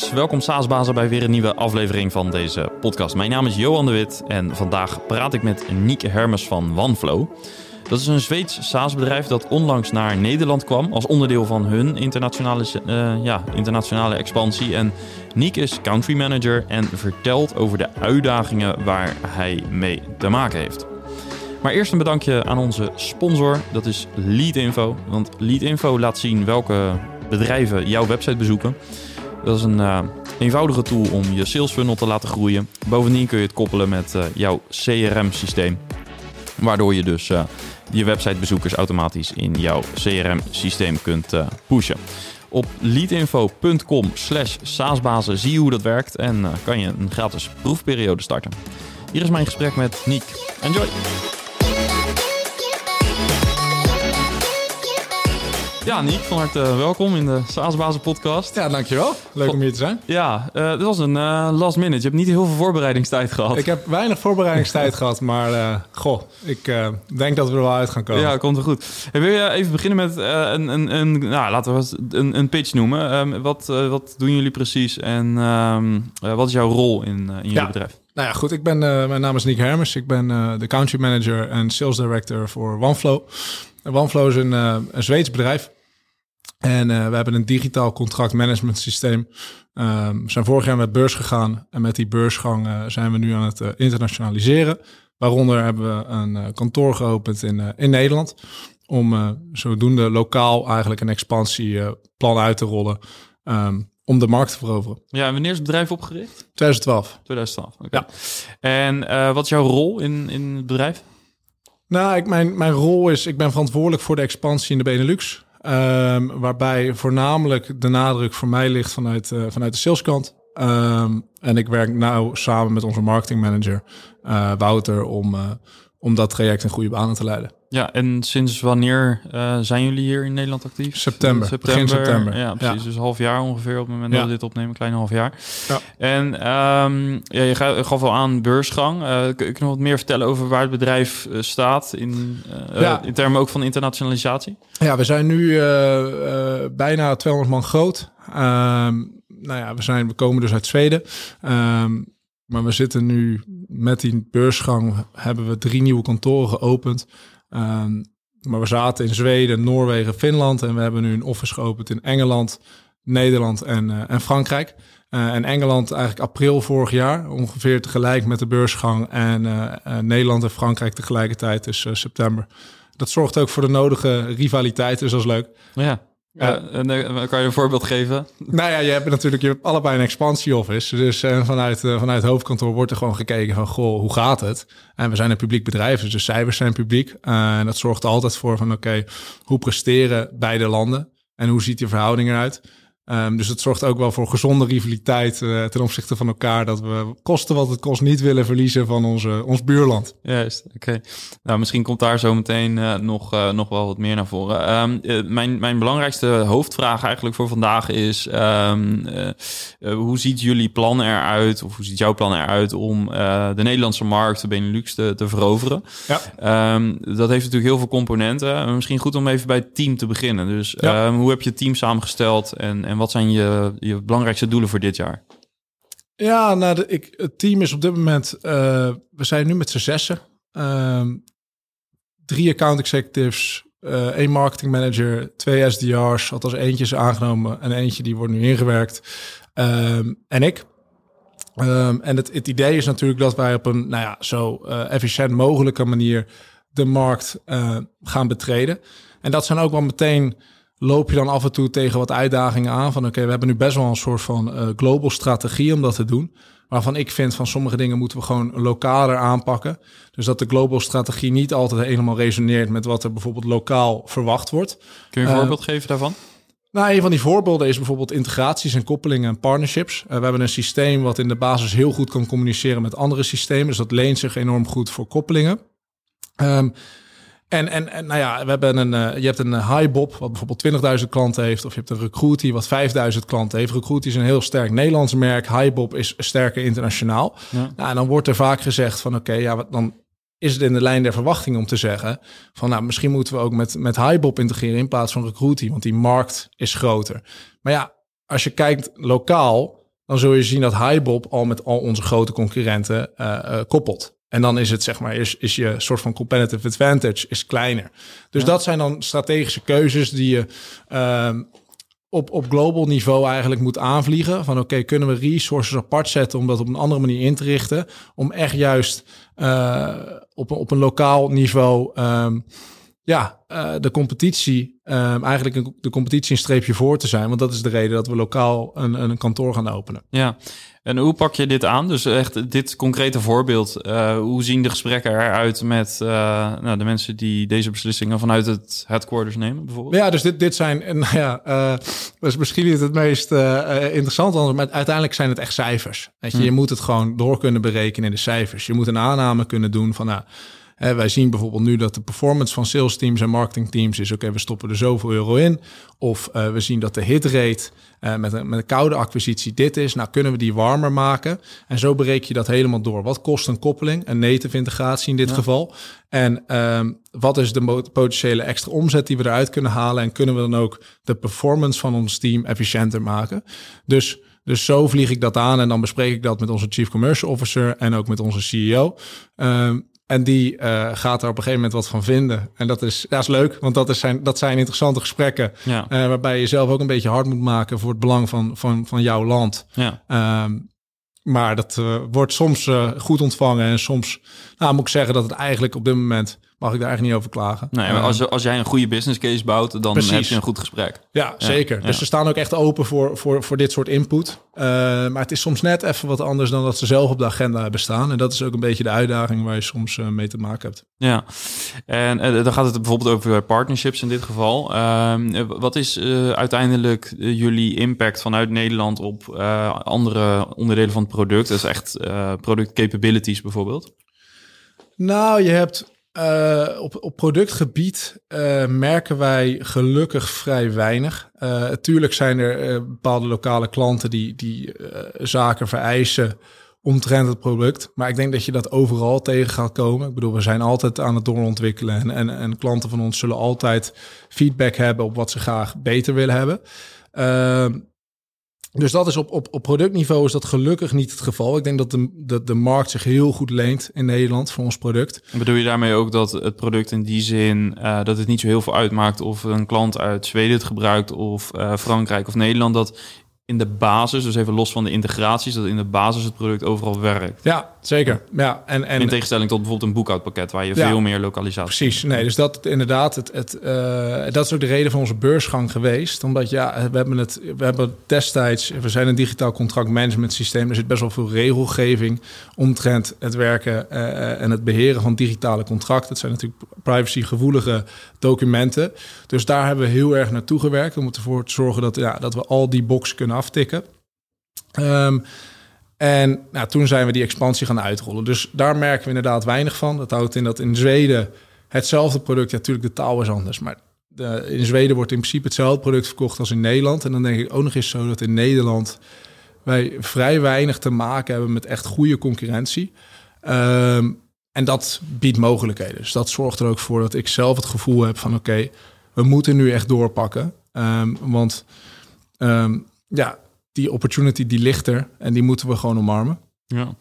welkom SaaSbazen bij weer een nieuwe aflevering van deze podcast. Mijn naam is Johan de Wit en vandaag praat ik met Nieke Hermes van OneFlow. Dat is een Zweeds SaaS-bedrijf dat onlangs naar Nederland kwam als onderdeel van hun internationale, uh, ja, internationale expansie. En Niek is country manager en vertelt over de uitdagingen waar hij mee te maken heeft. Maar eerst een bedankje aan onze sponsor, dat is Leadinfo. Want Leadinfo laat zien welke bedrijven jouw website bezoeken. Dat is een uh, eenvoudige tool om je sales funnel te laten groeien. Bovendien kun je het koppelen met uh, jouw CRM-systeem. Waardoor je dus uh, je websitebezoekers automatisch in jouw CRM-systeem kunt pushen. Op leadinfo.com slash saasbazen zie je hoe dat werkt en kan je een gratis proefperiode starten. Hier is mijn gesprek met Niek. Enjoy! Ja, Niek, van harte welkom in de SaaSbazen podcast. Ja, dankjewel. Leuk om hier te zijn. Ja, uh, dit was een uh, last minute. Je hebt niet heel veel voorbereidingstijd gehad. Ik heb weinig voorbereidingstijd gehad, maar uh, goh, ik denk dat we er wel uit gaan komen. Ja, komt er goed. Hey, wil je even beginnen met een, een, een, nou, laten we een, een pitch noemen. Um, wat, wat doen jullie precies en um, wat is jouw rol in, in jullie ja. bedrijf? Nou ja, goed. Ik ben, mijn naam is Nick Hermes. Ik ben de country manager en sales director voor OneFlow. OneFlow is een, een Zweeds bedrijf. En uh, we hebben een digitaal contractmanagement systeem. Um, we zijn vorig jaar met beurs gegaan. En met die beursgang uh, zijn we nu aan het uh, internationaliseren. Waaronder hebben we een kantoor geopend in, in Nederland. Om zodoende lokaal eigenlijk een expansieplan uit te rollen. Um, om de markt te veroveren. Ja, en wanneer is het bedrijf opgericht? 2012. 2012, oké. Okay. Ja. En wat is jouw rol in, in het bedrijf? Nou, ik, mijn, mijn rol is, ik ben verantwoordelijk voor de expansie in de Benelux. Um, waarbij voornamelijk de nadruk voor mij ligt vanuit, uh, vanuit de saleskant. Um, en ik werk nou samen met onze marketingmanager uh, Wouter om, uh, om dat traject in goede banen te leiden. Ja, en sinds wanneer uh, zijn jullie hier in Nederland actief? September, september begin september. Ja, precies. Ja. Dus half jaar ongeveer op het moment ja. dat we dit opnemen, een klein half jaar. Ja. En um, ja, je gaf al aan beursgang. Uh, kun je nog wat meer vertellen over waar het bedrijf uh, staat in, in termen ook van internationalisatie? Ja, we zijn nu bijna 200 man groot. Um, nou ja, we, zijn, we komen dus uit Zweden. Um, maar we zitten nu met die beursgang, hebben we drie nieuwe kantoren geopend. Um, maar we zaten in Zweden, Noorwegen, Finland en we hebben nu een office geopend in Engeland, Nederland en, uh, en Frankrijk. Uh, en Engeland eigenlijk april vorig jaar, ongeveer tegelijk met de beursgang. En uh, Nederland en Frankrijk tegelijkertijd, dus september. Dat zorgt ook voor de nodige rivaliteit, dus dat is leuk. Ja. Ja, en uh, kan je een voorbeeld geven? Nou ja, je hebt natuurlijk je hebt allebei een expansie office. Dus uh, vanuit, uh, vanuit het hoofdkantoor wordt er gewoon gekeken van, goh, hoe gaat het? En we zijn een publiek bedrijf, dus de cijfers zijn publiek. en dat zorgt er altijd voor van, oké, okay, hoe presteren beide landen? En hoe ziet die verhouding eruit? Um, dus het zorgt ook wel voor gezonde rivaliteit uh, ten opzichte van elkaar. Dat we kosten wat het kost niet willen verliezen van onze, ons buurland. Juist, oké. Okay. Nou, misschien komt daar zo meteen uh, nog, uh, nog wel wat meer naar voren. Um, mijn, mijn belangrijkste hoofdvraag eigenlijk voor vandaag is... Um, hoe ziet jullie plan eruit, of hoe ziet jouw plan eruit... om de Nederlandse markt, de Benelux, te, te veroveren? Ja. dat heeft natuurlijk heel veel componenten. Misschien goed om even bij het team te beginnen. Dus ja. hoe heb je het team samengesteld... en en wat zijn je, je belangrijkste doelen voor dit jaar? Ja, nou, de, ik, het team is op dit moment... Uh, we zijn nu met z'n zessen. Uh, drie account executives, uh, één marketing manager, twee SDR's. Althans eentje is aangenomen en eentje die wordt nu ingewerkt. Um, en ik. Um, en het, het idee is natuurlijk dat wij op een nou ja, zo uh, efficiënt mogelijke manier de markt gaan betreden. En dat zijn ook wel meteen loop je dan af en toe tegen wat uitdagingen aan. Van oké, okay, we hebben nu best wel een soort van uh, global strategie om dat te doen. Waarvan ik vind van sommige dingen moeten we gewoon lokaler aanpakken. Dus dat de global strategie niet altijd helemaal resoneert met wat er bijvoorbeeld lokaal verwacht wordt. Kun je een uh, voorbeeld geven daarvan? Nou, een van die voorbeelden is bijvoorbeeld integraties en koppelingen en partnerships. Uh, we hebben een systeem wat in de basis heel goed kan communiceren met andere systemen. Dus dat leent zich enorm goed voor koppelingen. Um, en, en, en nou ja, we hebben een, uh, je hebt een uh, HiBob, wat bijvoorbeeld 20.000 klanten heeft. Of je hebt een Recruity, wat 5.000 klanten heeft. Recruity is een heel sterk Nederlands merk. HiBob is sterker internationaal. Ja. Nou, en dan wordt er vaak gezegd van, oké, okay, ja, wat, dan is het in de lijn der verwachting om te zeggen... van, nou, misschien moeten we ook met, met HiBob integreren in plaats van Recruity. Want die markt is groter. Maar ja, als je kijkt lokaal dan zul je zien dat HiBob al met al onze grote concurrenten uh, koppelt. En dan is het zeg maar, is, is je soort van competitive advantage is kleiner. Dus dat zijn dan strategische keuzes die je uh, op, op global niveau eigenlijk moet aanvliegen. Van oké, kunnen we resources apart zetten om dat op een andere manier in te richten. Om echt juist uh, op, op een lokaal niveau um, ja, uh, de competitie, um, eigenlijk de competitie een streepje voor te zijn. Want dat is de reden dat we lokaal een, een kantoor gaan openen. Ja, en hoe pak je dit aan? Dus echt dit concrete voorbeeld. Uh, hoe zien de gesprekken eruit met uh, nou, de mensen die deze beslissingen vanuit het headquarters nemen, bijvoorbeeld? Ja, dus dit, dit zijn, nou ja, uh, dat is misschien niet het meest interessante, maar uiteindelijk zijn het echt cijfers. Weet je, hm. je moet het gewoon door kunnen berekenen in de cijfers. Je moet een aanname kunnen doen van, nou, wij zien bijvoorbeeld nu dat de performance van sales teams en marketing teams is: oké, we stoppen er zoveel euro in. Of uh, we zien dat de hit rate uh, met, een, met een koude acquisitie dit is. Nou, kunnen we die warmer maken? En zo breek je dat helemaal door. Wat kost een koppeling, een native integratie in dit geval? En um, wat is de potentiële extra omzet die we eruit kunnen halen? En kunnen we dan ook de performance van ons team efficiënter maken? Dus. Dus zo vlieg ik dat aan en dan bespreek ik dat met onze Chief Commercial Officer en ook met onze CEO. Um, en die uh, gaat er op een gegeven moment wat van vinden. En dat is, dat is leuk, want dat, is zijn, dat zijn interessante gesprekken. Ja. Uh, waarbij je zelf ook een beetje hard moet maken voor het belang van, van, van jouw land. Ja. Um, maar dat uh, wordt soms goed ontvangen. En soms nou, moet ik zeggen dat het eigenlijk op dit moment mag ik daar eigenlijk niet over klagen. Nee, maar als, als jij een goede business case bouwt, dan heb je een goed gesprek. Ja, zeker. Dus ze staan ook echt open voor, voor, voor dit soort input. Uh, maar het is soms net even wat anders dan dat ze zelf op de agenda hebben staan. En dat is ook een beetje de uitdaging waar je soms uh, mee te maken hebt. Ja, en uh, dan gaat het bijvoorbeeld over partnerships in dit geval. Ehm, wat is uiteindelijk jullie impact vanuit Nederland op andere onderdelen van het product? Dat is echt product capabilities bijvoorbeeld? Nou, je hebt uh, op, op productgebied uh, merken wij gelukkig vrij weinig. Uh, tuurlijk zijn er bepaalde lokale klanten die, die zaken vereisen omtrent het product. Maar ik denk dat je dat overal tegen gaat komen. Ik bedoel, we zijn altijd aan het doorontwikkelen. En, en, en klanten van ons zullen altijd feedback hebben op wat ze graag beter willen hebben. Dus dat is op, op, op productniveau is dat gelukkig niet het geval. Ik denk dat de, de, de markt zich heel goed leent in Nederland voor ons product. Bedoel je daarmee ook dat het product in die zin uh, dat het niet zo heel veel uitmaakt of een klant uit Zweden het gebruikt of uh, Frankrijk of Nederland, dat in de basis, dus even los van de integraties, dat in de basis het product overal werkt. Ja, zeker. Ja, en, en, in tegenstelling tot bijvoorbeeld een boekhoudpakket waar je veel meer lokalisatie Precies. Nee, dus dat inderdaad, het, het, uh, dat is ook de reden van onze beursgang geweest. Omdat ja, we hebben het, we hebben destijds, we zijn een digitaal contractmanagement systeem. Er zit best wel veel regelgeving omtrent het werken uh, en het beheren van digitale contracten. Het zijn natuurlijk privacygevoelige documenten. Dus daar hebben we heel erg naartoe gewerkt om ervoor te zorgen dat, ja, dat we al die boxen kunnen aftikken. Um, en nou, toen zijn we die expansie gaan uitrollen. Dus daar merken we inderdaad weinig van. Dat houdt in dat in Zweden hetzelfde product, ja, natuurlijk de taal is anders, maar de, in Zweden wordt in principe hetzelfde product verkocht als in Nederland. En dan denk ik ook nog eens zo dat in Nederland wij vrij weinig te maken hebben met echt goede concurrentie. Um, en dat biedt mogelijkheden. Dus dat zorgt er ook voor dat ik zelf het gevoel heb van oké, we moeten nu echt doorpakken. Um, want ja, die opportunity die ligt er en die moeten we gewoon omarmen. Ja.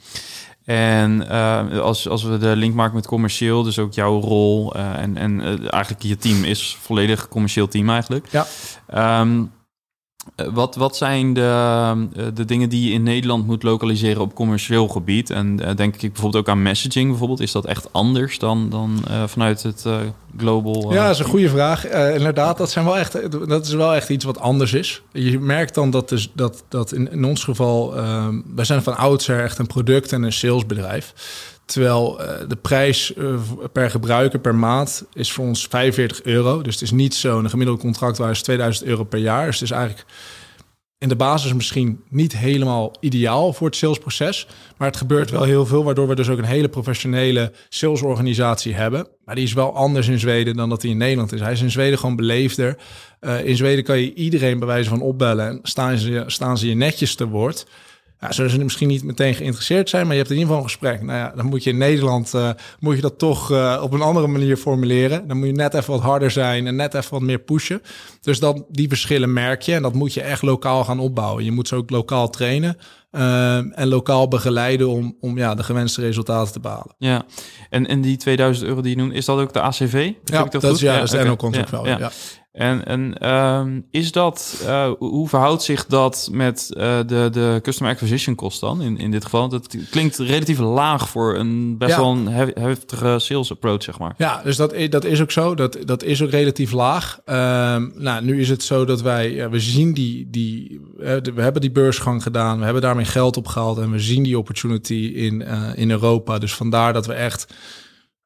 En uh, als, als we de link maken met commercieel, dus ook jouw rol uh, en, en uh, eigenlijk je team is volledig commercieel team eigenlijk. Ja. Um, eh, wat, wat zijn de, eh, de dingen die je in Nederland moet lokaliseren op commercieel gebied? En uh, denk ik bijvoorbeeld ook aan messaging bijvoorbeeld. Is dat echt anders dan, dan uh, vanuit het uh, global? ja, dat is een goede vraag. inderdaad, dat, zijn wel echt, dat is wel echt iets wat anders is. Je merkt dan dat, dus, dat, dat in, in ons geval... Ehm, wij zijn van oudsher echt een product- en een salesbedrijf. Terwijl uh, de prijs uh, per gebruiker per maand is voor ons 45 euro. Dus het is niet zo'n gemiddelde contractwaarde is 2000 euro per jaar. Dus het is eigenlijk in de basis misschien niet helemaal ideaal voor het salesproces. Maar het gebeurt wel heel veel, waardoor we dus ook een hele professionele salesorganisatie hebben. Maar die is wel anders in Zweden dan dat hij in Nederland is. Hij is in Zweden gewoon beleefder. Uh, in Zweden kan je iedereen bij wijze van opbellen en staan ze, staan ze je netjes te woord. Zullen ze misschien niet meteen geïnteresseerd zijn, maar je hebt in ieder geval een gesprek. Nou ja, dan moet je in Nederland uh, moet je dat toch uh, op een andere manier formuleren. Dan moet je net even wat harder zijn en net even wat meer pushen. Dus dat, die verschillen merk je en dat moet je echt lokaal gaan opbouwen. Je moet ze ook lokaal trainen. Uh, en lokaal begeleiden om, om ja, de gewenste resultaten te behalen. Ja, en, en die 2000 euro die je noemt, is dat ook de ACV? Ja, dat, is, ja, dat is de okay. contract ja, ja. En, en um, is dat, uh, hoe verhoudt zich dat met uh, de, de customer acquisition kost dan in, in dit geval? Dat klinkt relatief laag voor een best ja. wel een heftige sales approach, zeg maar. Ja, dus dat, dat is ook zo. Dat, dat is ook relatief laag. Um, nou, nu is het zo dat wij, ja, we zien die, die uh, we hebben die beursgang gedaan, we hebben daarmee geld opgehaald en we zien die opportunity in, in Europa. Dus vandaar dat we echt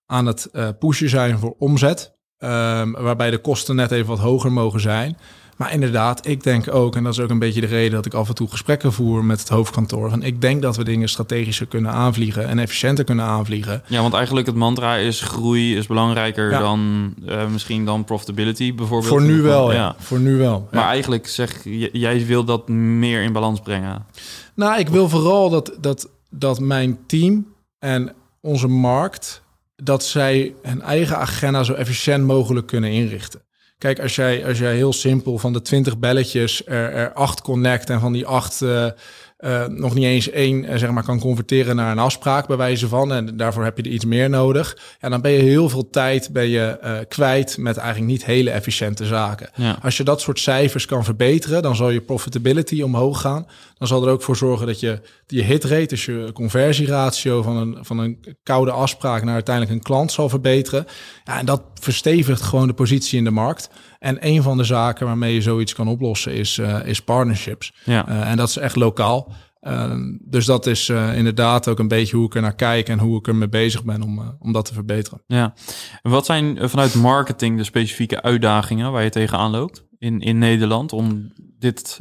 aan het pushen zijn voor omzet. Um, waarbij de kosten net even wat hoger mogen zijn. Maar inderdaad, ik denk ook, en dat is ook een beetje de reden dat ik af en toe gesprekken voer met het hoofdkantoor. Van ik denk dat we dingen strategischer kunnen aanvliegen en efficiënter kunnen aanvliegen. Ja, want eigenlijk het mantra is groei is belangrijker ja. dan uh, misschien dan profitability bijvoorbeeld. Voor nu wel, ja. Voor nu wel. Maar eigenlijk zeg jij wil dat meer in balans brengen. Nou, ik wil vooral dat, dat, dat mijn team en onze markt dat zij hun eigen agenda zo efficiënt mogelijk kunnen inrichten. Kijk, als jij, als jij heel simpel van de 20 belletjes er, er acht connect en van die acht uh, uh, nog niet eens één uh, zeg maar, kan converteren naar een afspraak bij wijze van. En daarvoor heb je er iets meer nodig. Ja, dan ben je heel veel tijd ben je, uh, kwijt met eigenlijk niet hele efficiënte zaken. Ja. Als je dat soort cijfers kan verbeteren, dan zal je profitability omhoog gaan. Dan zal er ook voor zorgen dat je je hitrate, dus je conversieratio van een, van een koude afspraak naar uiteindelijk een klant zal verbeteren. Ja, en dat verstevigt gewoon de positie in de markt. En een van de zaken waarmee je zoiets kan oplossen is, uh, is partnerships. Ja. Uh, en dat is echt lokaal. Uh, dus dat is inderdaad ook een beetje hoe ik er naar kijk en hoe ik ermee bezig ben om, om dat te verbeteren. Ja. En wat zijn vanuit marketing de specifieke uitdagingen waar je tegenaan loopt in, in Nederland om dit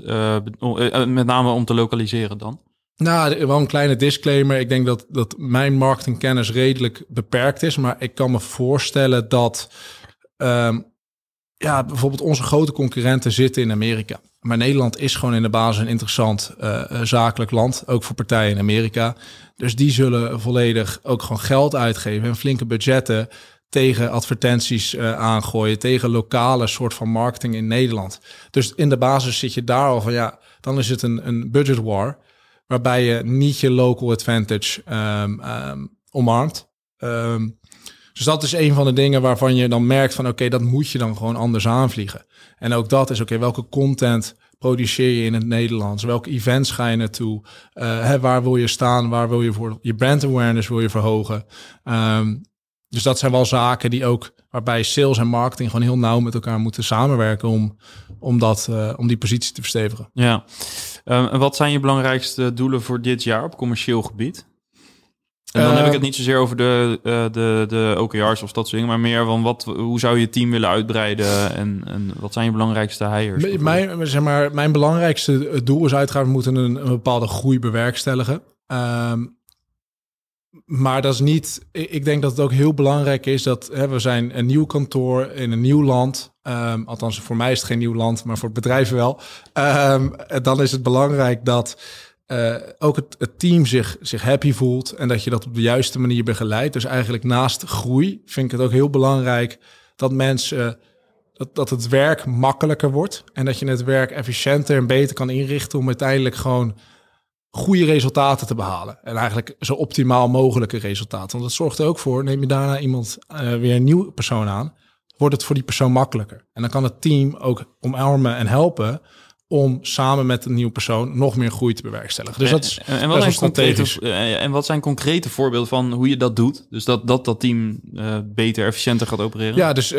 met name om te lokaliseren dan? Nou, wel een kleine disclaimer. Ik denk dat, dat mijn marketingkennis redelijk beperkt is. Maar ik kan me voorstellen dat um, ja, bijvoorbeeld onze grote concurrenten zitten in Amerika. Maar Nederland is gewoon in de basis een interessant uh, zakelijk land, ook voor partijen in Amerika. Dus die zullen volledig ook gewoon geld uitgeven en flinke budgetten tegen advertenties uh, aangooien, tegen lokale soort van marketing in Nederland. Dus in de basis zit je daar al van ja, dan is het een, een budget war, waarbij je niet je local advantage um, um, omarmt. Um, dus dat is een van de dingen waarvan je dan merkt van oké, dat moet je dan gewoon anders aanvliegen. En ook dat is oké, welke content produceer je in het Nederlands? Welke events ga je naartoe? Uh, hè, waar wil je staan? Waar wil je voor je brand awareness wil je verhogen? Um, dus dat zijn wel zaken die ook waarbij sales en marketing gewoon heel nauw met elkaar moeten samenwerken om, om, dat, uh, om die positie te verstevigen. Ja. Um, en wat zijn je belangrijkste doelen voor dit jaar op commercieel gebied? En dan heb ik het niet zozeer over de, uh, de, de OKR's of dat soort dingen, maar meer van wat, hoe zou je team willen uitbreiden en, en wat zijn je belangrijkste hires? Mijn, zeg maar, mijn belangrijkste doel is uiteraard, we moeten een, een bepaalde groei bewerkstelligen. Um, maar dat is niet. Ik denk dat het ook heel belangrijk is dat hè, we zijn een nieuw kantoor in een nieuw land. Um, althans, voor mij is het geen nieuw land, maar voor het bedrijf wel. Um, dan is het belangrijk dat uh, ook het, team zich, zich happy voelt en dat je dat op de juiste manier begeleidt. Dus eigenlijk naast groei vind ik het ook heel belangrijk dat mensen dat, dat het werk makkelijker wordt en dat je het werk efficiënter en beter kan inrichten om uiteindelijk gewoon goede resultaten te behalen. En eigenlijk zo optimaal mogelijke resultaten. Want dat zorgt er ook voor, neem je daarna iemand uh, weer een nieuwe persoon aan, wordt het voor die persoon makkelijker. En dan kan het team ook omarmen en helpen om samen met een nieuwe persoon nog meer groei te bewerkstelligen. Dus dat is en, en wat zijn concrete, eh, en wat zijn concrete voorbeelden van hoe je dat doet? Dus dat dat, dat team uh, beter, efficiënter gaat opereren? Ja, dus uh,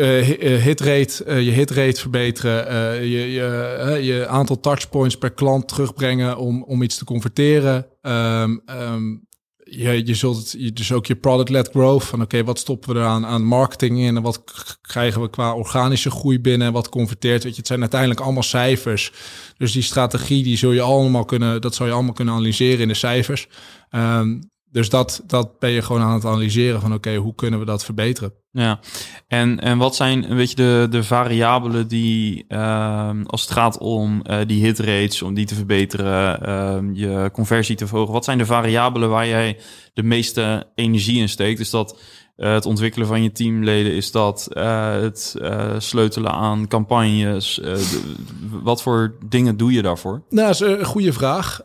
hitrate, uh, je hitrate verbeteren, je, je, je aantal touchpoints per klant terugbrengen om, om iets te converteren. Um, um, je, je zult het, je, dus ook je product-led growth. Van oké, wat stoppen we eraan aan marketing in? En wat krijgen we qua organische groei binnen? En wat converteert? Weet je, het zijn uiteindelijk allemaal cijfers. Dus die strategie, die zul je allemaal kunnen, dat zou je allemaal kunnen analyseren in de cijfers. Um, dus dat, dat ben je gewoon aan het analyseren van oké, hoe kunnen we dat verbeteren? Ja, en, en wat zijn een beetje de, de variabelen die, ehm, als het gaat om uh, die hitrates, om die te verbeteren, ehm, je conversie te verhogen, wat zijn de variabelen waar jij de meeste energie in steekt? Is dat uh, het ontwikkelen van je teamleden? Is dat uh, het sleutelen aan campagnes? wat voor dingen doe je daarvoor? Nou, dat is een goede vraag.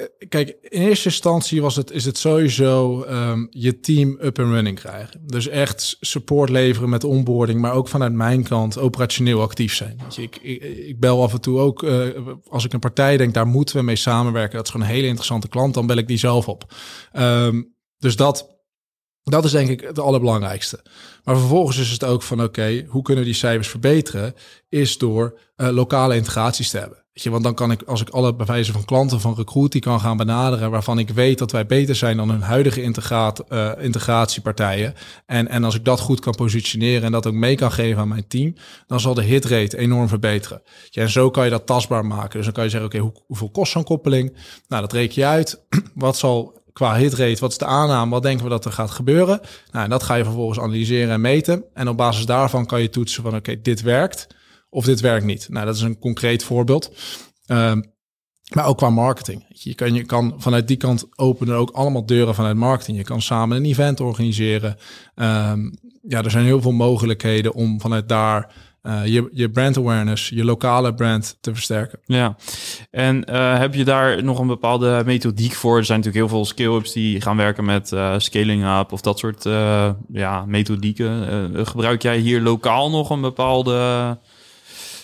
Ehm, eh, kijk, in eerste instantie was het, is het sowieso um, je team up and running krijgen. Dus echt support leveren met onboarding, maar ook vanuit mijn kant operationeel actief zijn. ik, ik, bel af en toe ook, uh, als ik een partij denk, daar moeten we mee samenwerken. Dat is gewoon een hele interessante klant, dan bel ik die zelf op. Um, dus dat, dat is denk ik het allerbelangrijkste. Maar vervolgens is het ook van oké, hoe kunnen we die cijfers verbeteren? Is door uh, lokale integraties te hebben. Want dan kan ik, als ik alle bewijzen van klanten van recruiting kan gaan benaderen, waarvan ik weet dat wij beter zijn dan hun huidige integraat, uh, integratiepartijen. En, en als ik dat goed kan positioneren en dat ook mee kan geven aan mijn team, dan zal de hitrate enorm verbeteren. Ja, en zo kan je dat tastbaar maken. Dus dan kan je zeggen, oké, hoe, hoeveel kost zo'n koppeling? Nou, dat reken je uit. Wat zal qua hitrate, wat is de aanname, wat denken we dat er gaat gebeuren? Nou, en dat ga je vervolgens analyseren en meten. En op basis daarvan kan je toetsen van, oké, dit werkt of dit werkt niet. Nou, dat is een concreet voorbeeld. Uh, maar ook qua marketing. Je kan, je kan vanuit die kant openen ook allemaal deuren vanuit marketing. Je kan samen een event organiseren. Um, ja, er zijn heel veel mogelijkheden om vanuit daar uh, je, je brand awareness, je lokale brand te versterken. Ja, en uh, heb je daar nog een bepaalde methodiek voor? Er zijn natuurlijk heel veel scale-ups die gaan werken met uh, scaling up of dat soort ja, methodieken. gebruik jij hier lokaal nog een bepaalde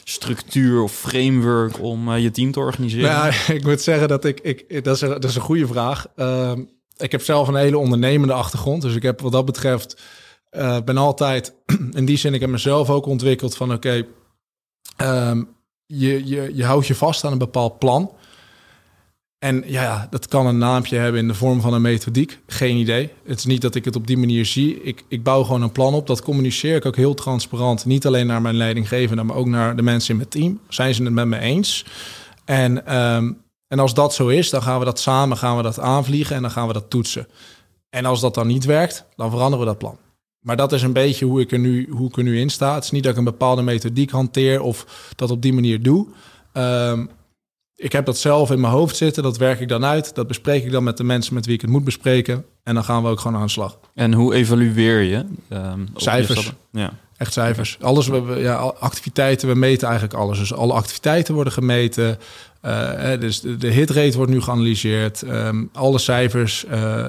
structuur of framework om uh, je team te organiseren? Ja, ik moet zeggen dat ik, ik dat, is een, dat is een goede vraag. Uh, ik heb zelf een hele ondernemende achtergrond, dus ik heb wat dat betreft uh, ben altijd in die zin ik heb mezelf ook ontwikkeld van oké, um, je, je, je houdt je vast aan een bepaald plan. En ja, dat kan een naampje hebben in de vorm van een methodiek. Geen idee. Het is niet dat ik het op die manier zie. Ik, ik bouw gewoon een plan op. Dat communiceer ik ook heel transparant. Niet alleen naar mijn leidinggevende, maar ook naar de mensen in mijn team. Zijn ze het met me eens? En, um, en als dat zo is, dan gaan we dat samen gaan we dat aanvliegen en dan gaan we dat toetsen. En als dat dan niet werkt, dan veranderen we dat plan. Maar dat is een beetje hoe ik er nu, hoe ik er nu in sta. Het is niet dat ik een bepaalde methodiek hanteer of dat op die manier doe. Um, ik heb dat zelf in mijn hoofd zitten, dat werk ik dan uit. Dat bespreek ik dan met de mensen met wie ik het moet bespreken. En dan gaan we ook gewoon aan de slag. En hoe evalueer je? Um, cijfers. Ja. Echt cijfers. Alles, we, ja, activiteiten, we meten eigenlijk alles. Dus alle activiteiten worden gemeten. Uh, dus de, hitrate wordt nu geanalyseerd. Um, alle cijfers uh,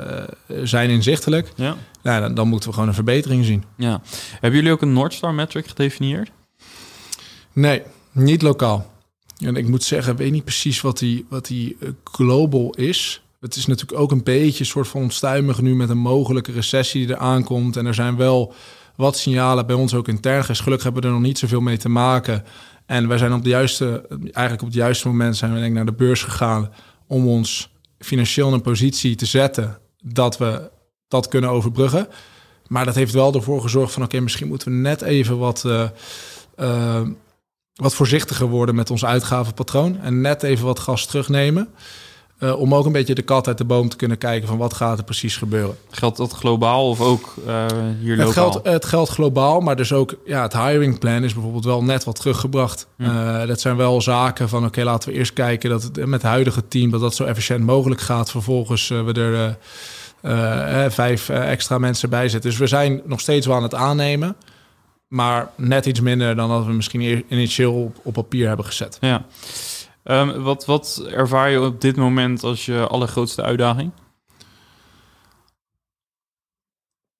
zijn inzichtelijk. Ja. Nou, dan, dan, moeten we gewoon een verbetering zien. Ja. Hebben jullie ook een North metric gedefinieerd? Nee, niet lokaal. En ik moet zeggen, weet niet precies wat die, wat die uh, global is. Het is natuurlijk ook een beetje een soort van onstuimig nu met een mogelijke recessie die er aankomt. En er zijn wel wat signalen bij ons ook intern. Gelukkig hebben we er nog niet zoveel mee te maken. En wij zijn op de juiste, eigenlijk op het juiste moment zijn we denk ik naar de beurs gegaan om ons financieel in een positie te zetten dat we dat kunnen overbruggen. Maar dat heeft wel ervoor gezorgd van oké, misschien moeten we net even wat. Uh, uh, wat voorzichtiger worden met ons uitgavenpatroon. En net even wat gas terugnemen. Uh, om ook een beetje de kat uit de boom te kunnen kijken van wat gaat er precies gebeuren. Geldt dat globaal of ook uh, hier lokaal? Het geldt, het geldt globaal, maar dus ook ja, het hiring plan is bijvoorbeeld wel net wat teruggebracht. Uh, dat zijn wel zaken van oké, laten we eerst kijken dat het met het huidige team dat dat zo efficiënt mogelijk gaat. Vervolgens we er vijf extra mensen bij zetten. Dus we zijn nog steeds wel aan het aannemen. Maar net iets minder dan dat we misschien initieel op, op papier hebben gezet. Ja. Um, wat, wat ervaar je op dit moment als je allergrootste uitdaging?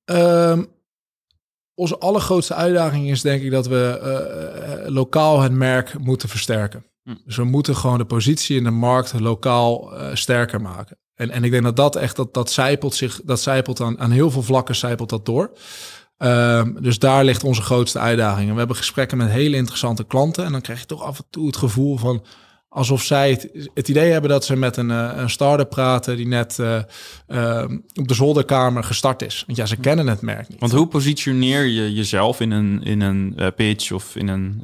Um, onze allergrootste uitdaging is denk ik dat we uh, lokaal het merk moeten versterken. Hm. Dus we moeten gewoon de positie in de markt lokaal uh, sterker maken. En, en ik denk dat dat echt, dat, dat zijpelt zich, dat zijpelt aan, aan heel veel vlakken zijpelt dat door. Um, dus daar ligt onze grootste uitdaging. we hebben gesprekken met hele interessante klanten. En dan krijg je toch af en toe het gevoel van alsof zij het, het idee hebben dat ze met een, uh, een start-up praten die net uh, uh, op de zolderkamer gestart is. Want ja, ze kennen het merk niet. Want hoe positioneer je jezelf in een, in een uh, pitch of in een,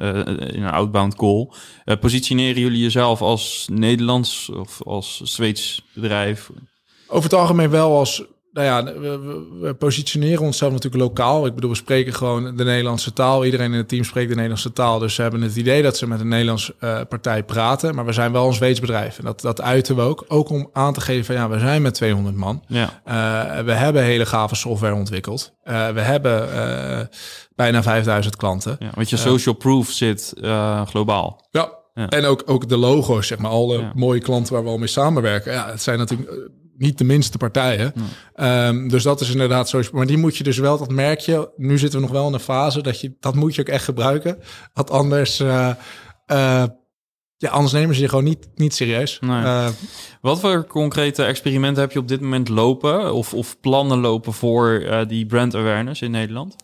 in een outbound call? positioneren jullie jezelf als Nederlands of als Zweeds bedrijf? Over het algemeen wel als nou ja, we, we, positioneren onszelf natuurlijk lokaal. Ik bedoel, we spreken gewoon de Nederlandse taal. Iedereen in het team spreekt de Nederlandse taal. Dus ze hebben het idee dat ze met een Nederlandse uh, partij praten. Maar we zijn wel een Zweeds bedrijf. En dat, dat uiten we ook. Ook om aan te geven van ja, we zijn met 200 man. Ja. Uh, we hebben hele gave software ontwikkeld. Uh, we hebben bijna 5000 klanten. Ja, want je social proof zit globaal. Ja. ja. En ook, ook de logo's, zeg maar, alle mooie klanten waar we al mee samenwerken. Ja, het zijn natuurlijk niet de minste partijen. Ehm, dus dat is inderdaad zo. Maar die moet je dus wel, dat merk je. Nu zitten we nog wel in een fase dat je dat moet je ook echt gebruiken. Want anders. Uh, uh, ja, anders nemen ze je gewoon niet, niet serieus. Uh, Wat voor concrete experimenten heb je op dit moment lopen? Of, of plannen lopen voor die brand awareness in Nederland?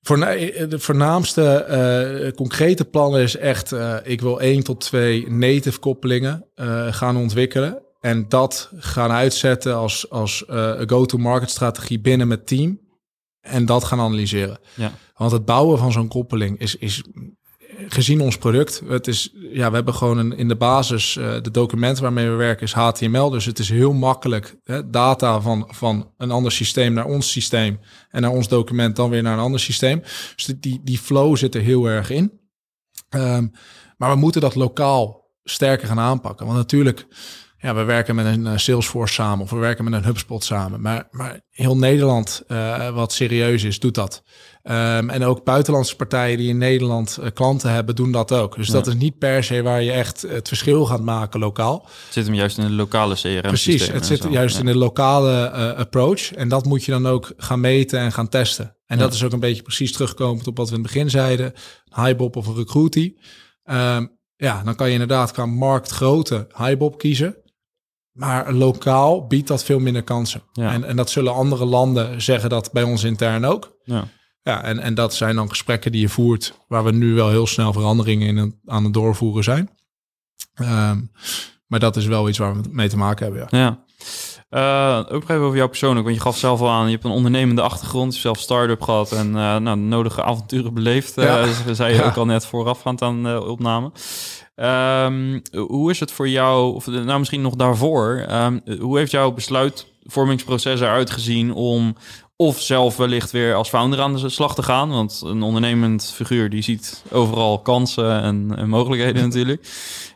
Voor, de voornaamste concrete plannen is echt... ik wil één tot twee native koppelingen gaan ontwikkelen. En dat gaan uitzetten als, als uh, go-to-market strategie binnen met team. En dat gaan analyseren. Ja. Want het bouwen van zo'n koppeling is, is gezien ons product. Het is, ja, we hebben gewoon een, in de basis uh, de documenten waarmee we werken is HTML. Dus het is heel makkelijk hè, data van, van een ander systeem naar ons systeem. En naar ons document dan weer naar een ander systeem. Dus die, die flow zit er heel erg in. Um, maar we moeten dat lokaal sterker gaan aanpakken. Want natuurlijk ja, we werken met een eh, Salesforce samen of we werken met een HubSpot samen. Maar, maar heel Nederland, uh, wat serieus is, doet dat. Um, en ook buitenlandse partijen die in Nederland uh, klanten hebben, doen dat ook. Dus dat is niet per se waar je echt het verschil gaat maken lokaal. Het zit hem juist in de lokale CRM. Precies, het zit juist in de lokale uh, approach. En dat moet je dan ook gaan meten en gaan testen. En dat is ook een beetje precies terugkomend op wat we in het begin zeiden. Een Highbob of een Recruity. Um, ja, dan kan je inderdaad qua marktgrootte Highbob kiezen. Maar lokaal biedt dat veel minder kansen. En, en dat zullen andere landen zeggen dat bij ons intern ook. Ja. Ja, en, en dat zijn dan gesprekken die je voert, waar we nu wel heel snel veranderingen in aan het doorvoeren zijn. Um, maar dat is wel iets waar we mee te maken hebben. Ja. ja. Uh, ook even over jou persoonlijk, want je gaf zelf al aan, je hebt een ondernemende achtergrond, je zelf start-up gehad en uh, nou, nodige avonturen beleefd. Ja. Uh, zei je ook al net voorafgaand aan de opname. Um, hoe is het voor jou, of nou misschien nog daarvoor, um, hoe heeft jouw besluitvormingsproces eruit gezien om of zelf wellicht weer als founder aan de slag te gaan? Want een ondernemend figuur die ziet overal kansen en, en mogelijkheden natuurlijk.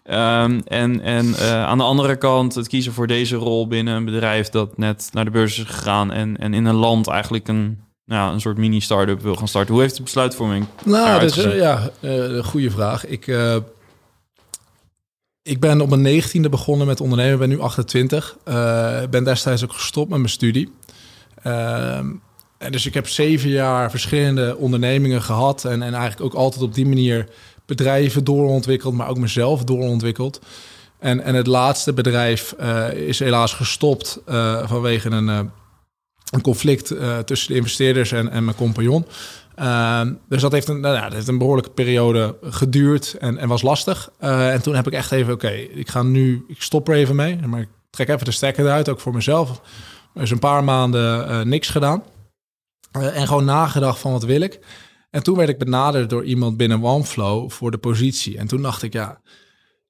Um, en en uh, aan de andere kant het kiezen voor deze rol binnen een bedrijf dat net naar de beurs is gegaan en, en in een land eigenlijk een nou, een soort mini-startup wil gaan starten. Hoe heeft de besluitvorming? Nou, dat is, uh, ja, uh, goede vraag. Ik, ik ben op mijn negentiende begonnen met ondernemen. ben nu 28. Uh, ben destijds ook gestopt met mijn studie. Uh, en dus ik heb zeven jaar verschillende ondernemingen gehad. En, en eigenlijk ook altijd op die manier bedrijven doorontwikkeld, maar ook mezelf doorontwikkeld. En, en het laatste bedrijf uh, is helaas gestopt uh, vanwege een, een conflict tussen de investeerders en, en mijn compagnon. Ehm, dus dat heeft, een, nou ja, dat heeft een behoorlijke periode geduurd en, en was lastig. Uh, en toen heb ik echt even, oké, ik ga nu, ik stop er even mee. Maar ik trek even de stekker eruit, ook voor mezelf. Dus een paar maanden uh, niks gedaan. Uh, en gewoon nagedacht van wat wil ik. En toen werd ik benaderd door iemand binnen OneFlow voor de positie. En toen dacht ik, ja,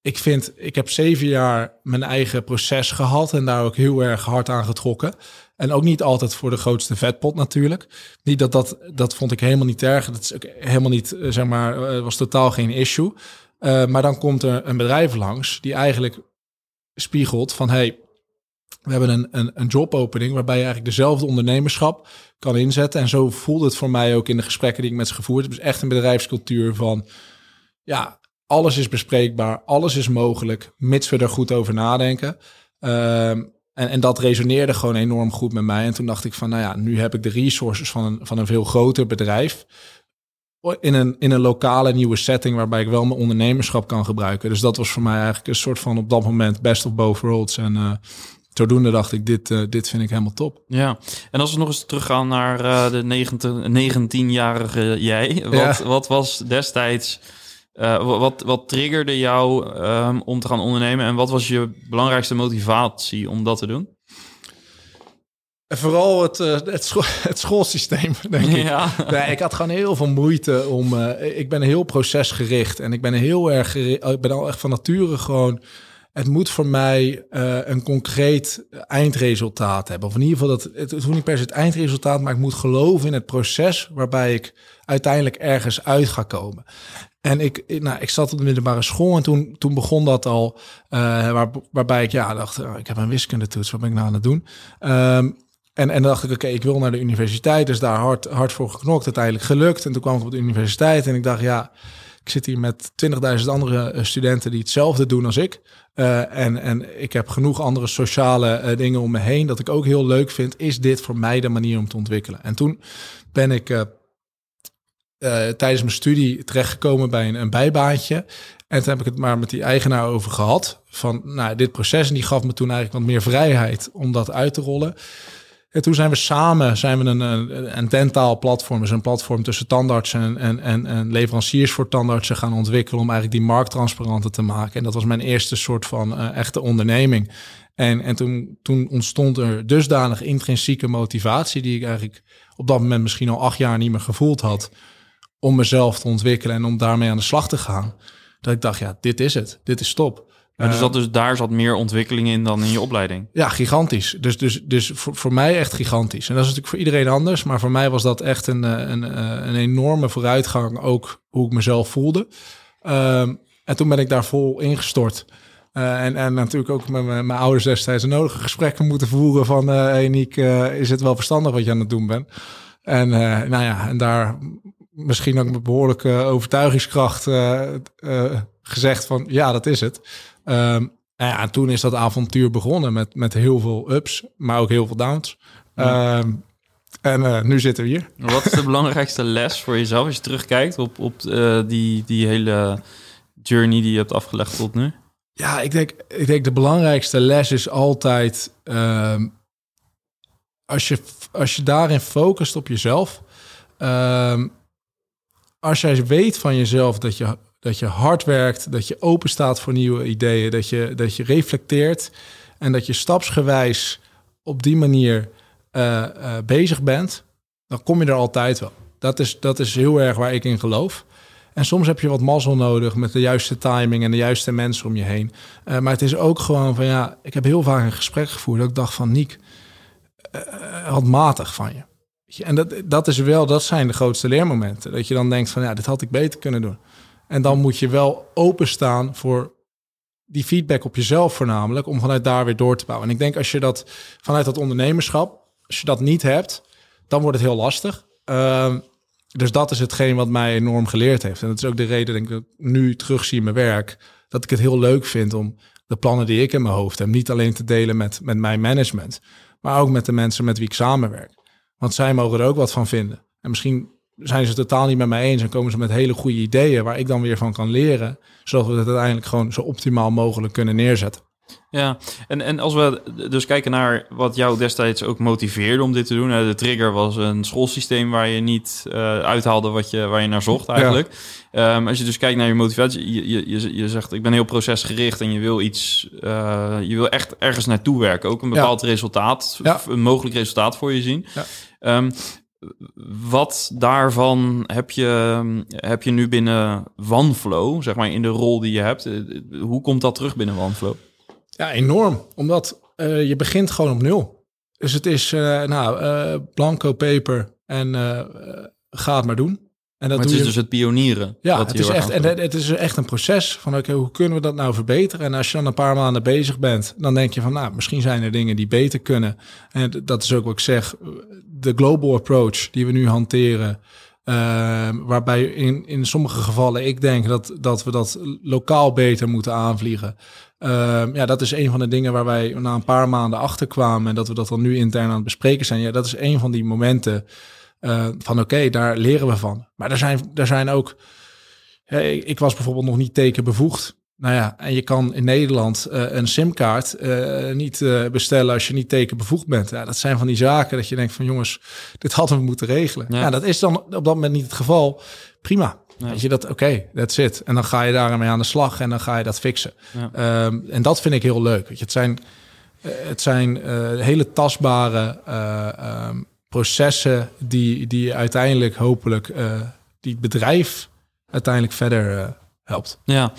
ik vind, ik heb zeven jaar mijn eigen proces gehad en daar ook heel erg hard aan getrokken. En ook niet altijd voor de grootste vetpot natuurlijk. Niet dat dat, dat vond ik helemaal niet erg. Dat is ook helemaal niet, eh, zeg maar, eh, was totaal geen issue. Uh, maar dan komt er een bedrijf langs die eigenlijk spiegelt van, hey, we hebben een, een, een jobopening waarbij je eigenlijk dezelfde ondernemerschap kan inzetten. En zo voelde het voor mij ook in de gesprekken die ik met ze gevoerd heb. Dus echt een bedrijfscultuur van, ja, alles is bespreekbaar, alles is mogelijk, mits we er goed over nadenken. Uh, en, en dat resoneerde gewoon enorm goed met mij. En toen dacht ik van, nou ja, nu heb ik de resources van een, van een veel groter bedrijf. In een, in een lokale nieuwe setting waarbij ik wel mijn ondernemerschap kan gebruiken. Dus dat was voor mij eigenlijk een soort van op dat moment best of both worlds. En uh, zodoende dacht ik, dit, uh, dit vind ik helemaal top. Ja, en als we nog eens teruggaan naar uh, de 19-jarige jij. Wat, wat was destijds uh, wat, wat triggerde jou um, om te gaan ondernemen en wat was je belangrijkste motivatie om dat te doen? Vooral het, uh, het, school, het, schoolsysteem, denk ik. Ja. Nee, ik had gewoon heel veel moeite om... Uh, ik ben heel procesgericht en ik ben heel erg... Ik ben al echt van nature gewoon het moet voor mij uh, een concreet eindresultaat hebben. Of in ieder geval dat het, het hoeft niet per se het eindresultaat, maar ik moet geloven in het proces waarbij ik uiteindelijk ergens uit ga komen. En ik, nou, ik zat op de middelbare school en toen, toen begon dat al, waar, waarbij ik ja dacht, oh, ik heb een wiskundetoets, wat ben ik nou aan het doen? Um, en, en dan dacht ik, oké, ik wil naar de universiteit, dus daar hard, hard voor geknokt, uiteindelijk gelukt. En toen kwam ik op de universiteit en ik dacht, ja, ik zit hier met 20.000 andere eh, studenten die hetzelfde doen als ik. Uh, en, en ik heb genoeg andere sociale dingen om me heen dat ik ook heel leuk vind. Is dit voor mij de manier om te ontwikkelen? En toen ben ik uh, tijdens mijn studie terechtgekomen bij een, een bijbaantje. En toen heb ik het maar met die eigenaar over gehad. Van nou, dit proces. En die gaf me toen eigenlijk wat meer vrijheid om dat uit te rollen. En toen zijn we samen zijn we een, een, een dentaal platform, dus een platform tussen tandartsen en, en, en, leveranciers voor tandartsen gaan ontwikkelen om eigenlijk die markt transparanter te maken. En dat was mijn eerste soort van uh, echte onderneming. En, en toen, toen ontstond er dusdanig intrinsieke motivatie, die ik eigenlijk op dat moment misschien al acht jaar niet meer gevoeld had, om mezelf te ontwikkelen en om daarmee aan de slag te gaan. Dat ik dacht, ja, dit is het. Dit is top. Maar dus, dat dus daar zat meer ontwikkeling in dan in je opleiding? Ja, gigantisch. Dus, dus, dus voor, voor mij echt gigantisch. En dat is natuurlijk voor iedereen anders. Maar voor mij was dat echt een, een, een enorme vooruitgang. Ook hoe ik mezelf voelde. Um, en toen ben ik daar vol ingestort. Uh, en, en natuurlijk ook met mijn, mijn ouders destijds een nodige gesprekken moeten voeren van... Uh, hey Niek, uh, is het wel verstandig wat je aan het doen bent? En nou ja, en daar misschien ook met behoorlijke overtuigingskracht gezegd van... ja, dat is het. Um, ja, en toen is dat avontuur begonnen met, met heel veel ups, maar ook heel veel downs. Um, en uh, nu zitten we hier. Wat is de belangrijkste les voor jezelf als je terugkijkt op, op uh, die, die hele journey die je hebt afgelegd tot nu? Ja, ik denk, ik denk de belangrijkste les is altijd um, als, je, als je daarin focust op jezelf. Als jij weet van jezelf dat je dat je hard werkt, dat je open staat voor nieuwe ideeën, dat je, dat je reflecteert en dat je stapsgewijs op die manier uh, uh, bezig bent, dan kom je er altijd wel. Dat is, dat is heel erg waar ik in geloof. En soms heb je wat mazzel nodig met de juiste timing en de juiste mensen om je heen. Uh, maar het is ook gewoon van ja, ik heb heel vaak een gesprek gevoerd dat ik dacht van Niek, wat matig van je. En dat, dat is wel, dat zijn de grootste leermomenten. Dat je dan denkt van ja, dit had ik beter kunnen doen. En dan moet je wel openstaan voor die feedback op jezelf voornamelijk, om vanuit daar weer door te bouwen. En ik denk als je dat vanuit dat ondernemerschap, als je dat niet hebt, dan wordt het heel lastig. Uh, dus dat is hetgeen wat mij enorm geleerd heeft. En dat is ook de reden denk ik, dat ik nu terugzie in mijn werk, dat ik het heel leuk vind om de plannen die ik in mijn hoofd heb, niet alleen te delen met, met mijn management, maar ook met de mensen met wie ik samenwerk. Want zij mogen er ook wat van vinden. En misschien zijn ze totaal niet met mij eens en komen ze met hele goede ideeën waar ik dan weer van kan leren, zodat we het uiteindelijk gewoon zo optimaal mogelijk kunnen neerzetten. Ja, en, en als we dus kijken naar wat jou destijds ook motiveerde om dit te doen. De trigger was een schoolsysteem waar je niet uh, uithaalde wat je, waar je naar zocht eigenlijk. Ja. Um, als je dus kijkt naar je motivatie, je, je, je zegt ik ben heel procesgericht en je wil iets, uh, je wil echt ergens naartoe werken. Ook een bepaald ja. resultaat, ja. een mogelijk resultaat voor je zien. Um, wat daarvan heb je, heb je nu binnen OneFlow, zeg maar in de rol die je hebt? Hoe komt dat terug binnen OneFlow? Ja, enorm. Omdat uh, je begint gewoon op nul. Dus het is, uh, nou, uh, blanco paper en ga het maar doen. En dat maar het is je... dus het pionieren. Ja, het is, echt, en het is echt een proces van oké, hoe kunnen we dat nou verbeteren? En als je dan een paar maanden bezig bent, dan denk je van nou, misschien zijn er dingen die beter kunnen. En dat is ook wat ik zeg, de global approach die we nu hanteren. Uh, waarbij in, in sommige gevallen ik denk dat, dat we dat lokaal beter moeten aanvliegen. Uh, ja, dat is een van de dingen waar wij na een paar maanden achter kwamen en dat we dat dan nu intern aan het bespreken zijn. Ja, dat is een van die momenten uh, van oké, daar leren we van. Maar er zijn, er zijn ook. ik was bijvoorbeeld nog niet tekenbevoegd. Nou ja, en je kan in Nederland uh, een simkaart uh, niet uh, bestellen als je niet tekenbevoegd bent. Ja, dat zijn van die zaken dat je denkt van jongens, dit hadden we moeten regelen. Ja, ja dat is dan op dat moment niet het geval. Prima. Ja. Weet je dat, oké, okay, that's it. En dan ga je daarmee aan de slag en dan ga je dat fixen. Ja. Um, en dat vind ik heel leuk. Weet je, het zijn, het zijn hele tastbare um, processen die, die uiteindelijk hopelijk die het bedrijf uiteindelijk verder helpt. Ja.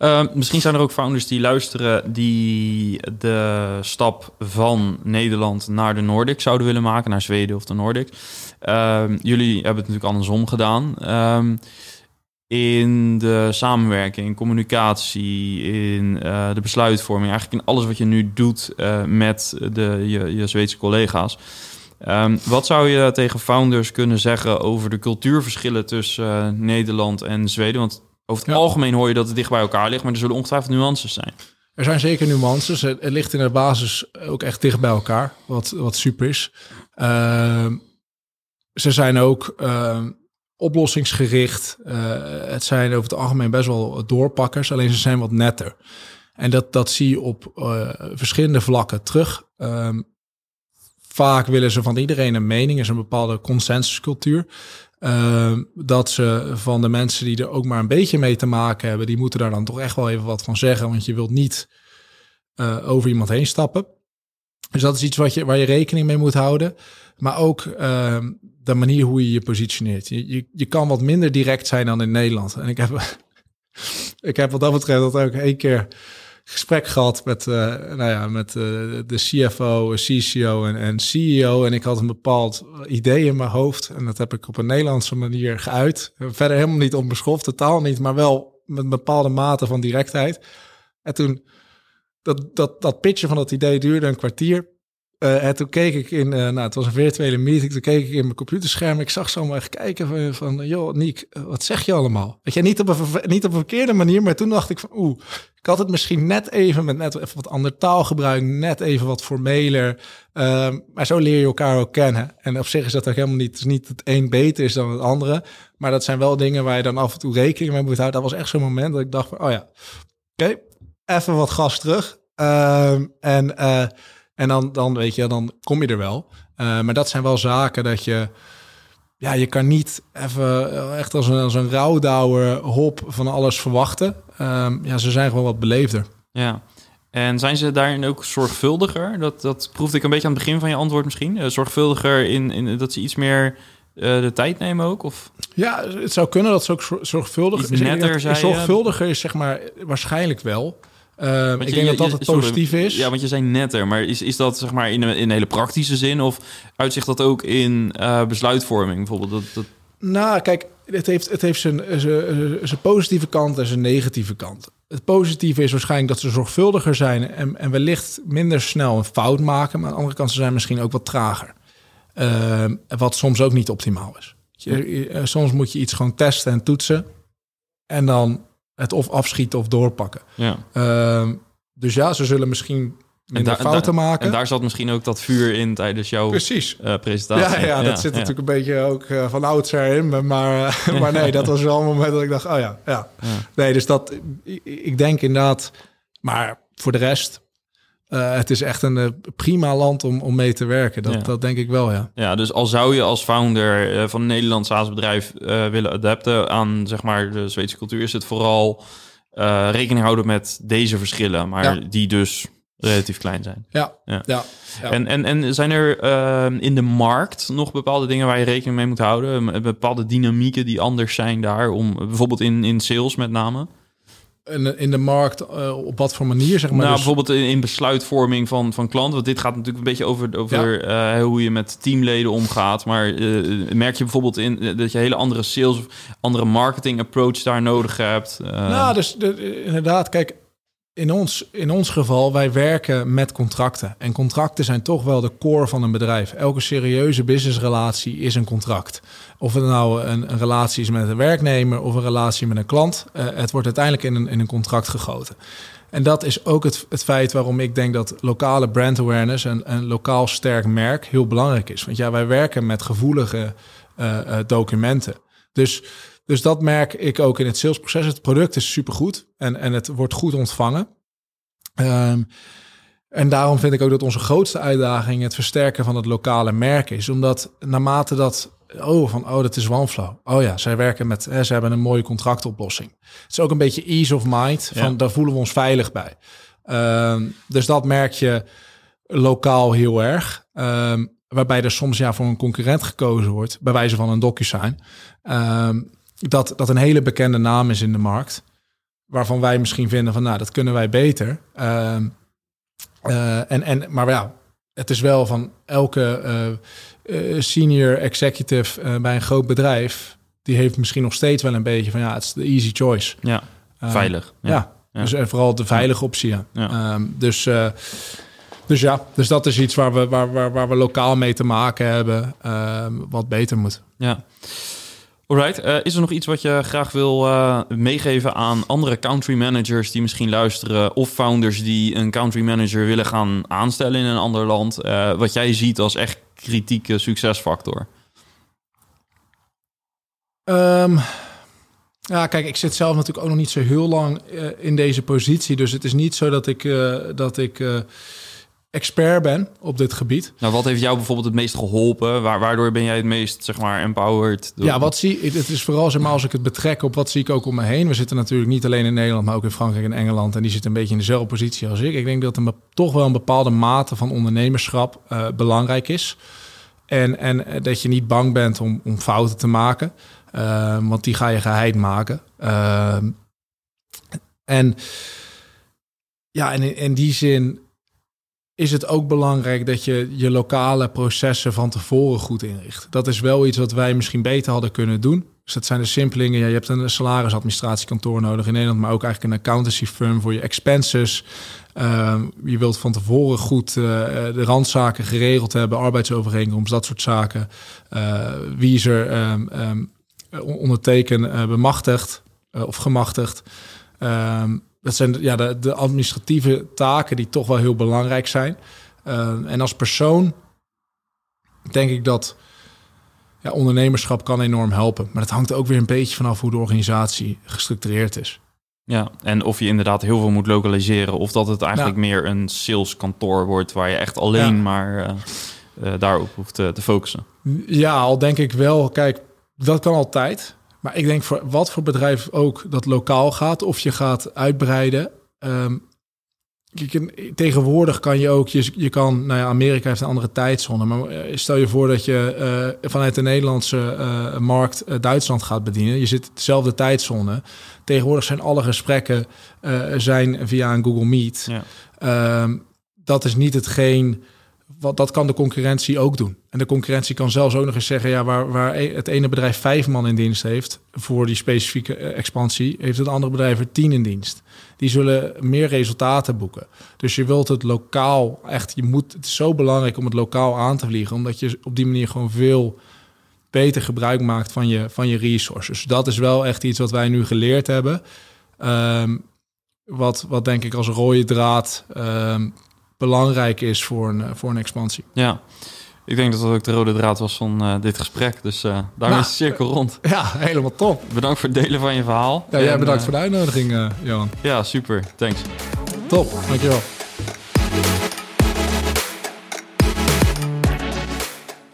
Uh, misschien zijn er ook founders die luisteren die de stap van Nederland naar de Nordic zouden willen maken, naar Zweden of de Nordic. Uh, jullie hebben het natuurlijk andersom gedaan. Um, in de samenwerking, in communicatie, in uh, de besluitvorming, eigenlijk in alles wat je nu doet uh, met de, je, je Zweedse collega's. Wat zou je tegen founders kunnen zeggen over de cultuurverschillen tussen uh, Nederland en Zweden? Want over het ja. algemeen hoor je dat het dicht bij elkaar ligt, maar er zullen ongetwijfeld nuances zijn. Er zijn zeker nuances. Het, het ligt in de basis ook echt dicht bij elkaar, wat, wat super is. Uh, ze zijn ook uh, oplossingsgericht. Uh, het zijn over het algemeen best wel doorpakkers, alleen ze zijn wat netter. En dat, dat zie je op uh, verschillende vlakken terug. Um, vaak willen ze van iedereen een mening, is een bepaalde consensuscultuur. Uh, dat ze van de mensen die er ook maar een beetje mee te maken hebben, die moeten daar dan toch echt wel even wat van zeggen, want je wilt niet uh, over iemand heen stappen. Dus dat is iets wat je, waar je rekening mee moet houden. Maar ook uh, de manier hoe je je positioneert. Je, je, je kan wat minder direct zijn dan in Nederland. En ik heb, ik heb wat dat betreft dat ook één keer gesprek gehad met, uh, nou ja, met uh, de CFO, CCO en, en CEO. En ik had een bepaald idee in mijn hoofd. En dat heb ik op een Nederlandse manier geuit. Verder helemaal niet onbeschoft, totaal niet. Maar wel met een bepaalde mate van directheid. En toen, dat, dat, dat pitchen van dat idee duurde een kwartier. Uh, en toen keek ik in, uh, nou, het was een virtuele meeting, toen keek ik in mijn computerscherm. Ik zag zomaar echt kijken van, van joh, Niek, wat zeg je allemaal? Weet je, niet op, een, niet op een verkeerde manier, maar toen dacht ik van, oeh, ik had het misschien net even met net even wat ander taalgebruik, net even wat formeler. Uh, maar zo leer je elkaar ook kennen. En op zich is dat ook helemaal niet, niet het een beter is dan het andere. Maar dat zijn wel dingen waar je dan af en toe rekening mee moet houden. Dat was echt zo'n moment dat ik dacht van, oh ja, oké, even wat gas terug. en uh, en dan, dan weet je, dan kom je er wel. Uh, maar dat zijn wel zaken dat je... Ja, je kan niet even echt als een, als een rouwdouwer hop van alles verwachten. Um, ja, ze zijn gewoon wat beleefder. Ja, en zijn ze daarin ook zorgvuldiger? Dat, dat proefde ik een beetje aan het begin van je antwoord misschien. Uh, zorgvuldiger in, in dat ze iets meer uh, de tijd nemen ook? Of? Ja, het zou kunnen dat ze ook zorgvuldig iets netter zijn. Zorgvuldiger is zeg maar waarschijnlijk wel. Uh, ik je, denk dat dat het positief is. Ja, want je zei netter, maar is, is dat zeg maar in een, in een hele praktische zin of uitzicht dat ook in uh, besluitvorming bijvoorbeeld? Dat, dat... Nou, kijk, het heeft, het heeft zijn, zijn, zijn positieve kant en zijn negatieve kant. Het positieve is waarschijnlijk dat ze zorgvuldiger zijn en, en wellicht minder snel een fout maken. Maar aan de andere kant, ze zijn misschien ook wat trager. Uh, wat soms ook niet optimaal is. Je, soms moet je iets gewoon testen en toetsen. En dan het of afschieten of doorpakken. Ja. Uh, dus ja, ze zullen misschien minder fouten da, maken. En daar zat misschien ook dat vuur in tijdens jouw Precies. Uh, presentatie. Ja, ja, dat zit ja. natuurlijk een beetje ook uh, van oudsher in. Maar, uh, maar nee, dat was wel een moment dat ik dacht, oh ja, ja. Nee, dus dat, ik, ik denk inderdaad... Maar voor de rest, uh, het is echt een uh, prima land om, om mee te werken. Dat, ja. dat denk ik wel, ja. Ja, dus al zou je als founder uh, van een Nederlands SaaS-bedrijf willen adapten aan zeg maar de Zweedse cultuur, is het vooral rekening houden met deze verschillen, maar ja. die dus relatief klein zijn. Ja, ja. ja, En, en, en zijn er in de markt nog bepaalde dingen waar je rekening mee moet houden? Bepaalde dynamieken die anders zijn daar, om bijvoorbeeld in, in sales met name? In, in de markt uh, op wat voor manier, zeg maar? Nou, dus... bijvoorbeeld in, in, besluitvorming van, van klanten. Want dit gaat natuurlijk een beetje over, over ja. uh, hoe je met teamleden omgaat. Maar uh, merk je bijvoorbeeld in dat je hele andere sales of andere marketing approach daar nodig hebt? Nou, dus de, inderdaad, kijk, in ons, in ons geval, wij werken met contracten. En contracten zijn toch wel de core van een bedrijf. Elke serieuze businessrelatie is een contract. Of het nou een, een relatie is met een werknemer of een relatie met een klant. Uh, het wordt uiteindelijk in een, in een contract gegoten. En dat is ook het, het feit waarom ik denk dat lokale brand awareness en een lokaal sterk merk heel belangrijk is. Want ja, wij werken met gevoelige uh, uh, documenten. Dus dus dat merk ik ook in het salesproces. Het product is supergoed en, en het wordt goed ontvangen. Um, en daarom vind ik ook dat onze grootste uitdaging het versterken van het lokale merk is. Omdat naarmate dat, oh, van, oh, dat is OneFlow. Oh ja, zij werken met, hè, ze hebben een mooie contractoplossing. Het is ook een beetje ease of mind, van ja. daar voelen we ons veilig bij. Um, dus dat merk je lokaal heel erg. Um, waarbij er soms ja voor een concurrent gekozen wordt, bij wijze van een DocuSign. Um, dat, dat een hele bekende naam is in de markt. waarvan wij misschien vinden van, nou, dat kunnen wij beter. Ehm, eh, en, en, maar ja, het is wel van elke eh, eh, senior executive bij een groot bedrijf, die heeft misschien nog steeds wel een beetje van, ja, het is de easy choice. Ja, veilig. Ja, Ja. dus en vooral de veilige optie. Ja. Ehm, dus, dus ja, dus dat is iets waar we, waar, waar, waar we lokaal mee te maken hebben, ehm, wat beter moet. Ja. Alright, eh, is er nog iets wat je graag wil eh, meegeven aan andere country managers die misschien luisteren, of founders die een country manager willen gaan aanstellen in een ander land, eh, wat jij ziet als echt kritieke succesfactor? Ehm, ja, kijk, ik zit zelf natuurlijk ook nog niet zo heel lang in deze positie. Dus het is niet zo dat ik, dat ik expert ben op dit gebied. Nou, wat heeft jou bijvoorbeeld het meest geholpen? Waar, waardoor ben jij het meest, zeg maar, empowered? door- Ja, wat zie ik? Het is vooral zeg maar, als ik het betrek op wat zie ik ook om me heen. We zitten natuurlijk niet alleen in Nederland, maar ook in Frankrijk en Engeland. En die zitten een beetje in dezelfde positie als ik. Ik denk dat be- toch wel een bepaalde mate van ondernemerschap eh, belangrijk is. En, en eh, dat je niet bang bent om, om fouten te maken. Eh, want die ga je geheid maken. Ehm, en ja, en in, in die zin is het ook belangrijk dat je je lokale processen van tevoren goed inricht. Dat is wel iets wat wij misschien beter hadden kunnen doen. Dus dat zijn de simpelingen. Ja, je hebt een salarisadministratiekantoor nodig in Nederland, maar ook eigenlijk een accountancy firm voor je expenses. Ehm, je wilt van tevoren goed eh, de randzaken geregeld hebben, arbeidsovereenkomst, dat soort zaken. Eh, wie is er ehm, ehm, onderteken eh, bemachtigd of gemachtigd. Dat zijn ja, de, de administratieve taken die toch wel heel belangrijk zijn. Ehm, en als persoon denk ik dat ja, ondernemerschap kan enorm helpen. Maar dat hangt ook weer een beetje vanaf hoe de organisatie gestructureerd is. Ja, en of je inderdaad heel veel moet lokaliseren, of dat het eigenlijk meer een saleskantoor wordt waar je echt alleen Ja. maar eh, eh, daarop hoeft te, te focussen. Ja, al denk ik wel. Kijk, dat kan altijd. Maar ik denk voor wat voor bedrijf ook dat lokaal gaat of je gaat uitbreiden. Ehm, je kan- tegenwoordig kan je ook, je, je kan, nou ja, Amerika heeft een andere tijdzone. Maar eh, stel je voor dat je eh, vanuit de Nederlandse eh, markt Duitsland gaat bedienen. Je zit dezelfde tijdzone. Tegenwoordig zijn alle gesprekken zijn via een Google Meet. Ja. Ehm, dat is niet hetgeen. Wat, dat kan de concurrentie ook doen. En de concurrentie kan zelfs ook nog eens zeggen: ja, waar, waar e- het ene bedrijf vijf man in dienst heeft voor die specifieke eh, expansie, heeft het andere bedrijf er tien in dienst. Die zullen meer resultaten boeken. Dus je wilt het lokaal echt, je moet, het is zo belangrijk om het lokaal aan te vliegen, omdat je op die manier gewoon veel beter gebruik maakt van je, van je resources. Dus dat is wel echt iets wat wij nu geleerd hebben. Ehm, wat, wat denk ik als rode draad ehm, belangrijk is voor een, eh, voor een expansie. Ja, ik denk dat dat ook de rode draad was van eh, dit gesprek. Dus eh daarmee Nou, is de cirkel rond. Ja, helemaal top. Bedankt voor het delen van je verhaal. Ja, jij En, bedankt voor de uitnodiging, eh, Johan. Ja, super. Thanks. Top, dankjewel.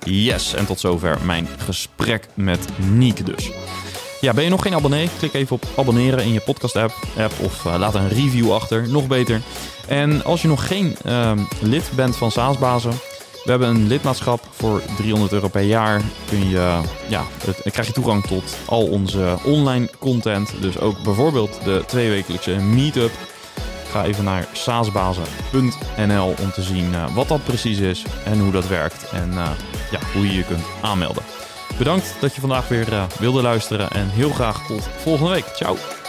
Yes, en tot zover mijn gesprek met Niek dus. Ja, ben je nog geen abonnee? Klik even op abonneren in je podcast-app app, of eh, laat een review achter, nog beter. En als je nog geen ehm, lid bent van Saasbazen, we hebben een lidmaatschap voor 300 euro per jaar. Kun je, ja, het, dan krijg je toegang tot al onze online content. Dus ook bijvoorbeeld de tweewekelijkse meetup. Ga even naar saasbazen.nl om te zien eh, wat dat precies is en hoe dat werkt. En eh, ja, hoe je je kunt aanmelden. Bedankt dat je vandaag weer eh, wilde luisteren en heel graag tot volgende week. Ciao!